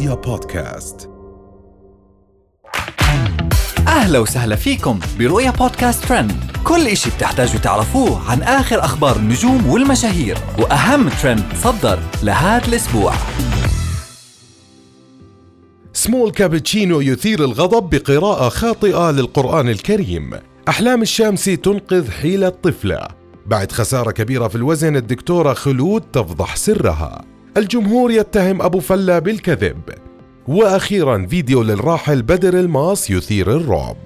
رؤيا بودكاست. أهلا وسهلا فيكم برؤيا بودكاست ترند. كل إشي بتحتاجوا تعرفوه عن آخر أخبار النجوم والمشاهير وأهم ترند صدر لهذا الأسبوع. سمول كابتشينو يثير الغضب بقراءة خاطئة للقرآن الكريم. أحلام الشامسي تنقذ حياة طفلة بعد خسارة كبيرة في الوزن الدكتورة خلود تفضح سرها. الجمهور يتهم أبو فلا بالكذب. وأخيرا فيديو للراحل بدر الماس يثير الرعب.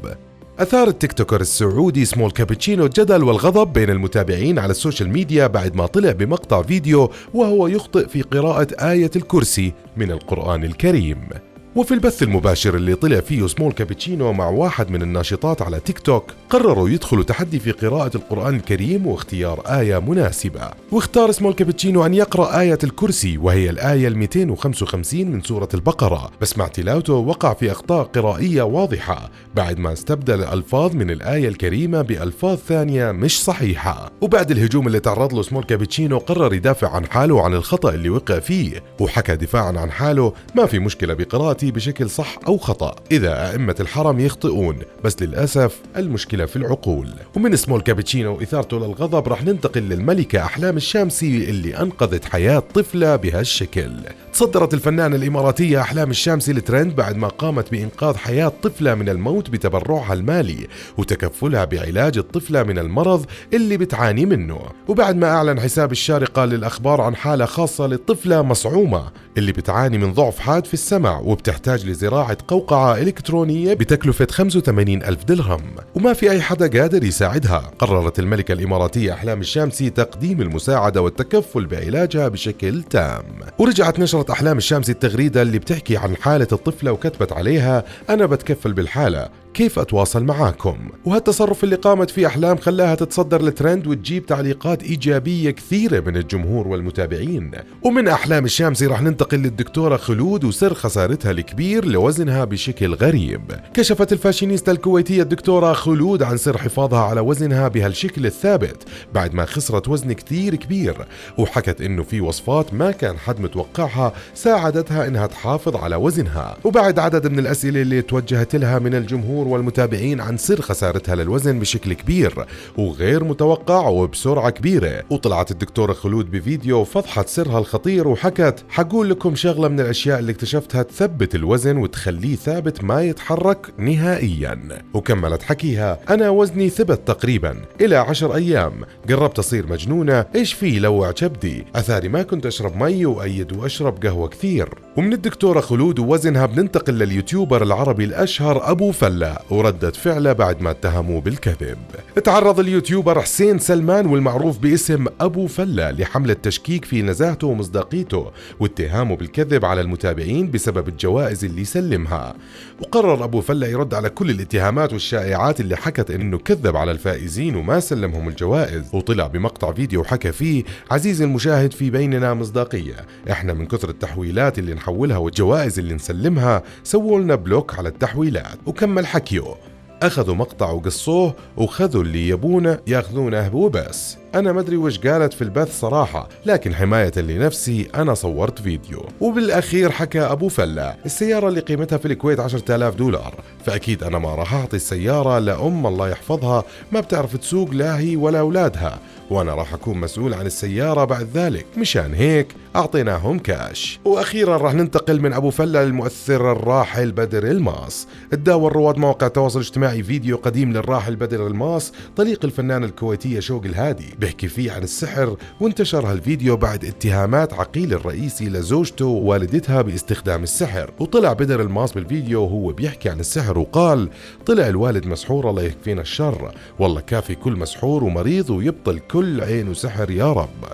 أثار التيك توكر السعودي سمول كابتشينو الجدل والغضب بين المتابعين على السوشيال ميديا بعد ما طلع بمقطع فيديو وهو يخطئ في قراءة آية الكرسي من القرآن الكريم. وفي البث المباشر اللي طلع فيه سمول كابتشينو مع واحد من الناشطات على تيك توك قرروا يدخلوا تحدي في قراءة القرآن الكريم واختيار آية مناسبة. واختار سمول كابتشينو أن يقرأ آية الكرسي وهي الآية ال 255 من سورة البقرة. بس مع تلاوته وقع في أخطاء قرائية واضحة بعد ما استبدل الألفاظ من الآية الكريمة بألفاظ ثانية مش صحيحة. وبعد الهجوم اللي تعرض له سمول كابتشينو قرر يدافع عن حاله وعن الخطأ اللي وقع فيه وحكى دفاعا عن حاله ما في مشكلة بقراءتي بشكل صح أو خطأ إذا أئمة الحرم يخطئون بس للأسف المشكلة في العقول. ومن سمول كابتشينو وإثارته للغضب رح ننتقل للملكة أحلام الشامسي اللي أنقذت حياة طفلة بهالشكل. تصدرت الفنانة الإماراتية أحلام الشامسي الترند بعد ما قامت بإنقاذ حياة طفلة من الموت بتبرعها المالي وتكفلها بعلاج الطفلة من المرض اللي بتعاني منه. وبعد ما أعلن حساب الشارقة للأخبار عن حالة خاصة للطفلة مصعومة اللي بتعاني من ضعف حاد في السمع وبتحتاج لزراعة قوقعة إلكترونية بتكلفة 85 ألف درهم. وما في أي حدا قادر يساعدها. قررت الملكة الإماراتية أحلام الشامسي تقديم المساعدة والتكفل بعلاجها بشكل تام. ورجعت نشرت أحلام الشامسي التغريدة اللي بتحكي عن حالة الطفلة وكتبت عليها أنا بتكفل بالحالة. كيف أتواصل معاكم؟ وهالتصرف اللي قامت فيه أحلام خلاها تتصدر الترند وتجيب تعليقات إيجابية كثيرة من الجمهور والمتابعين. ومن أحلام الشامسي رح ننتقل للدكتورة خلود وسر خسارتها الكبير لوزنها بشكل غريب. كشفت الفاشينيستا الكويتية الدكتورة خلود عن سر حفاظها على وزنها بهالشكل الثابت بعد ما خسرت وزن كثير كبير. وحكت إنه في وصفات ما كان حد متوقعها ساعدتها إنها تحافظ على وزنها. وبعد عدد من الأسئلة اللي توجهت لها من الجمهور والمتابعين عن سر خسارتها للوزن بشكل كبير وغير متوقع وبسرعة كبيرة. وطلعت الدكتورة خلود بفيديو وفضحت سرها الخطير وحكت حقول لكم شغلة من الأشياء اللي اكتشفتها تثبت الوزن وتخليه ثابت ما يتحرك نهائيا. وكملت حكيها أنا وزني ثبت تقريبا إلى عشر أيام. قربت أصير مجنونة إيش في لوع كبدي أثاري ما كنت أشرب مي وأيد وأشرب قهوة كثير. ومن الدكتورة خلود ووزنها بننتقل لليوتيوبر العربي الأشهر أبو فلا وردة فعله بعد ما اتهموه بالكذب. تعرض اليوتيوبر حسين سلمان والمعروف باسم أبو فلا لحملة تشكيك في نزاهته ومصداقيته واتهامه بالكذب على المتابعين بسبب الجوائز اللي سلمها وقرر أبو فلا يرد على كل الاتهامات والشائعات اللي حكت إنه كذب على الفائزين وما سلمهم الجوائز. وطلع بمقطع فيديو وحكى فيه عزيزي المشاهد في بيننا مصداقية. إحنا من كثر التحويلات اللي نحولها والجوائز اللي نسلمها سووا لنا block على التحويلات. وكمل حكيه أخذوا مقطع وقصوه وخذوا اللي يبونه ياخذونه وبس أنا مدري وش قالت في البث صراحة لكن حماية لنفسي أنا صورت فيديو. وبالأخير حكى أبو فلا السيارة اللي قيمتها في الكويت 10000 دولار. فأكيد أنا ما راح أعطي السيارة لأم الله يحفظها ما بتعرف تسوق لا هي ولا أولادها. وأنا راح أكون مسؤول عن السيارة بعد ذلك مشان هيك أعطيناهم كاش وأخيرا راح ننتقل من أبو فلا للمؤثر الراحل بدر الماس. تداول رواد مواقع التواصل الاجتماعي فيديو قديم للراحل بدر الماس طليق الفنانة الكويتية شوق الهادي. بيحكي فيه عن السحر وانتشر هالفيديو بعد اتهامات عقيل الرئيسي لزوجته ووالدتها باستخدام السحر. وطلع بدر الماس بالفيديو وهو بيحكي عن السحر وقال طلع الوالد مسحور الله يكفينا الشر. والله كافي كل مسحور ومريض ويبطل كل عين وسحر يا رب.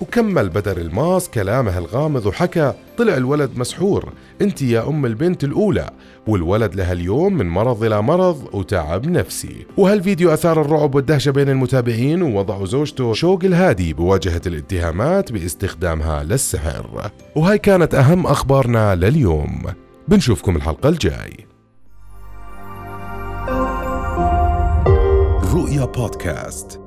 وكمل بدر الماس كلامه الغامض وحكى طلع الولد مسحور انت يا أم البنت الأولى والولد لها اليوم من مرض إلى مرض وتعب نفسي. وهالفيديو أثار الرعب والدهشة بين المتابعين ووضعوا زوجته شوق الهادي بواجهة الاتهامات باستخدامها للسحر. وهاي كانت أهم أخبارنا لليوم. بنشوفكم الحلقة الجاي. رؤيا بودكاست.